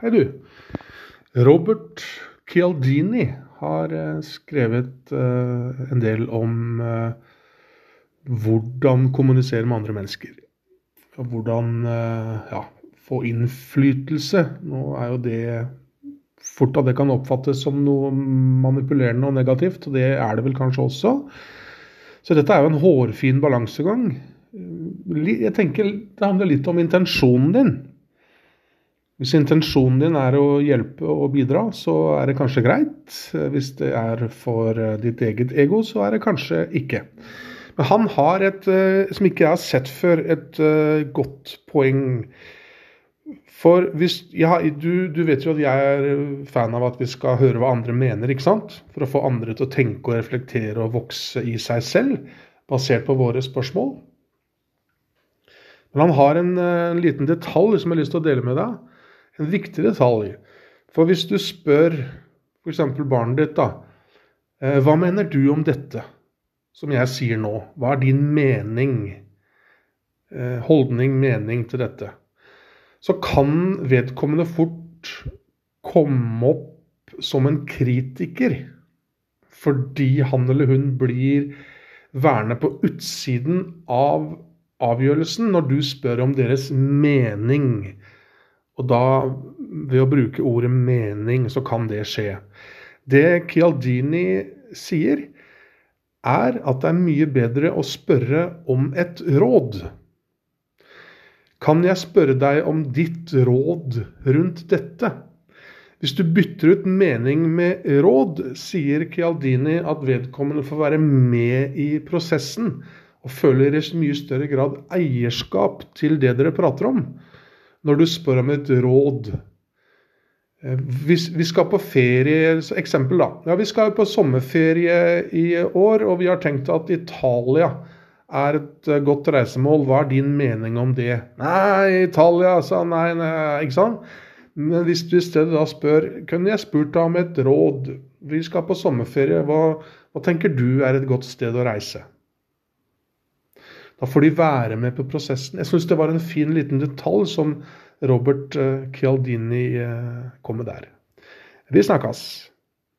Hei, du. Robert Cialdini har eh, skrevet eh, en del om eh, hvordan kommunisere med andre mennesker. Og hvordan ja, få innflytelse. Nå er jo det fort at det kan oppfattes som noe manipulerende og negativt, og det er det vel kanskje også. Så dette er jo en hårfin balansegang. Jeg tenker Det handler litt om intensjonen din. Hvis intensjonen din er å hjelpe og bidra, så er det kanskje greit. Hvis det er for eh, ditt eget ego, så er det kanskje ikke. Men han har et, eh, som ikke jeg har sett før, et eh, godt poeng. For hvis ja, du, du, vet jo at jeg er fan av at vi skal høre hva andre mener, ikke sant? For å få andre til å tenke og reflektere og vokse i seg selv, basert på våre spørsmål. Men han har en, en liten detalj som jeg har lyst til å dele med deg en viktig detalj. For hvis du spør f.eks. barnet ditt, da eh, Hva mener du om dette som jeg sier nå? Hva er din mening? Eh, holdning, mening til dette? Så kan vedkommende fort komme opp som en kritiker. Fordi han eller hun blir værende på utsiden av avgjørelsen når du spør om deres mening. Og da, ved å bruke ordet mening, så kan det skje. Det Chialdini sier, er at det er mye bedre å spørre om et råd. Kan jeg spørre deg om ditt råd rundt dette? Hvis du bytter ut mening med råd, sier Chialdini at vedkommende får være med i prosessen og føler i mye større grad eierskap til det dere prater om når du spør om et råd. Eh, vi, vi skal på ferie, eksempel da. Ja, Vi skal på sommerferie i år, og vi har tenkt at Italia er et eh, godt reisemål. Hva er din mening om det? Nei, Italia, sa nei, nei, ikke sant? Men hvis du i stedet da spør Kunne jeg spurt deg om et råd? Vi skal på sommerferie. Hva, hva tenker du er et godt sted å reise? Da får de være med på prosessen. Jeg syns det var en fin liten detalj som Robert Chialdini eh, kom med der. Vi snakkes.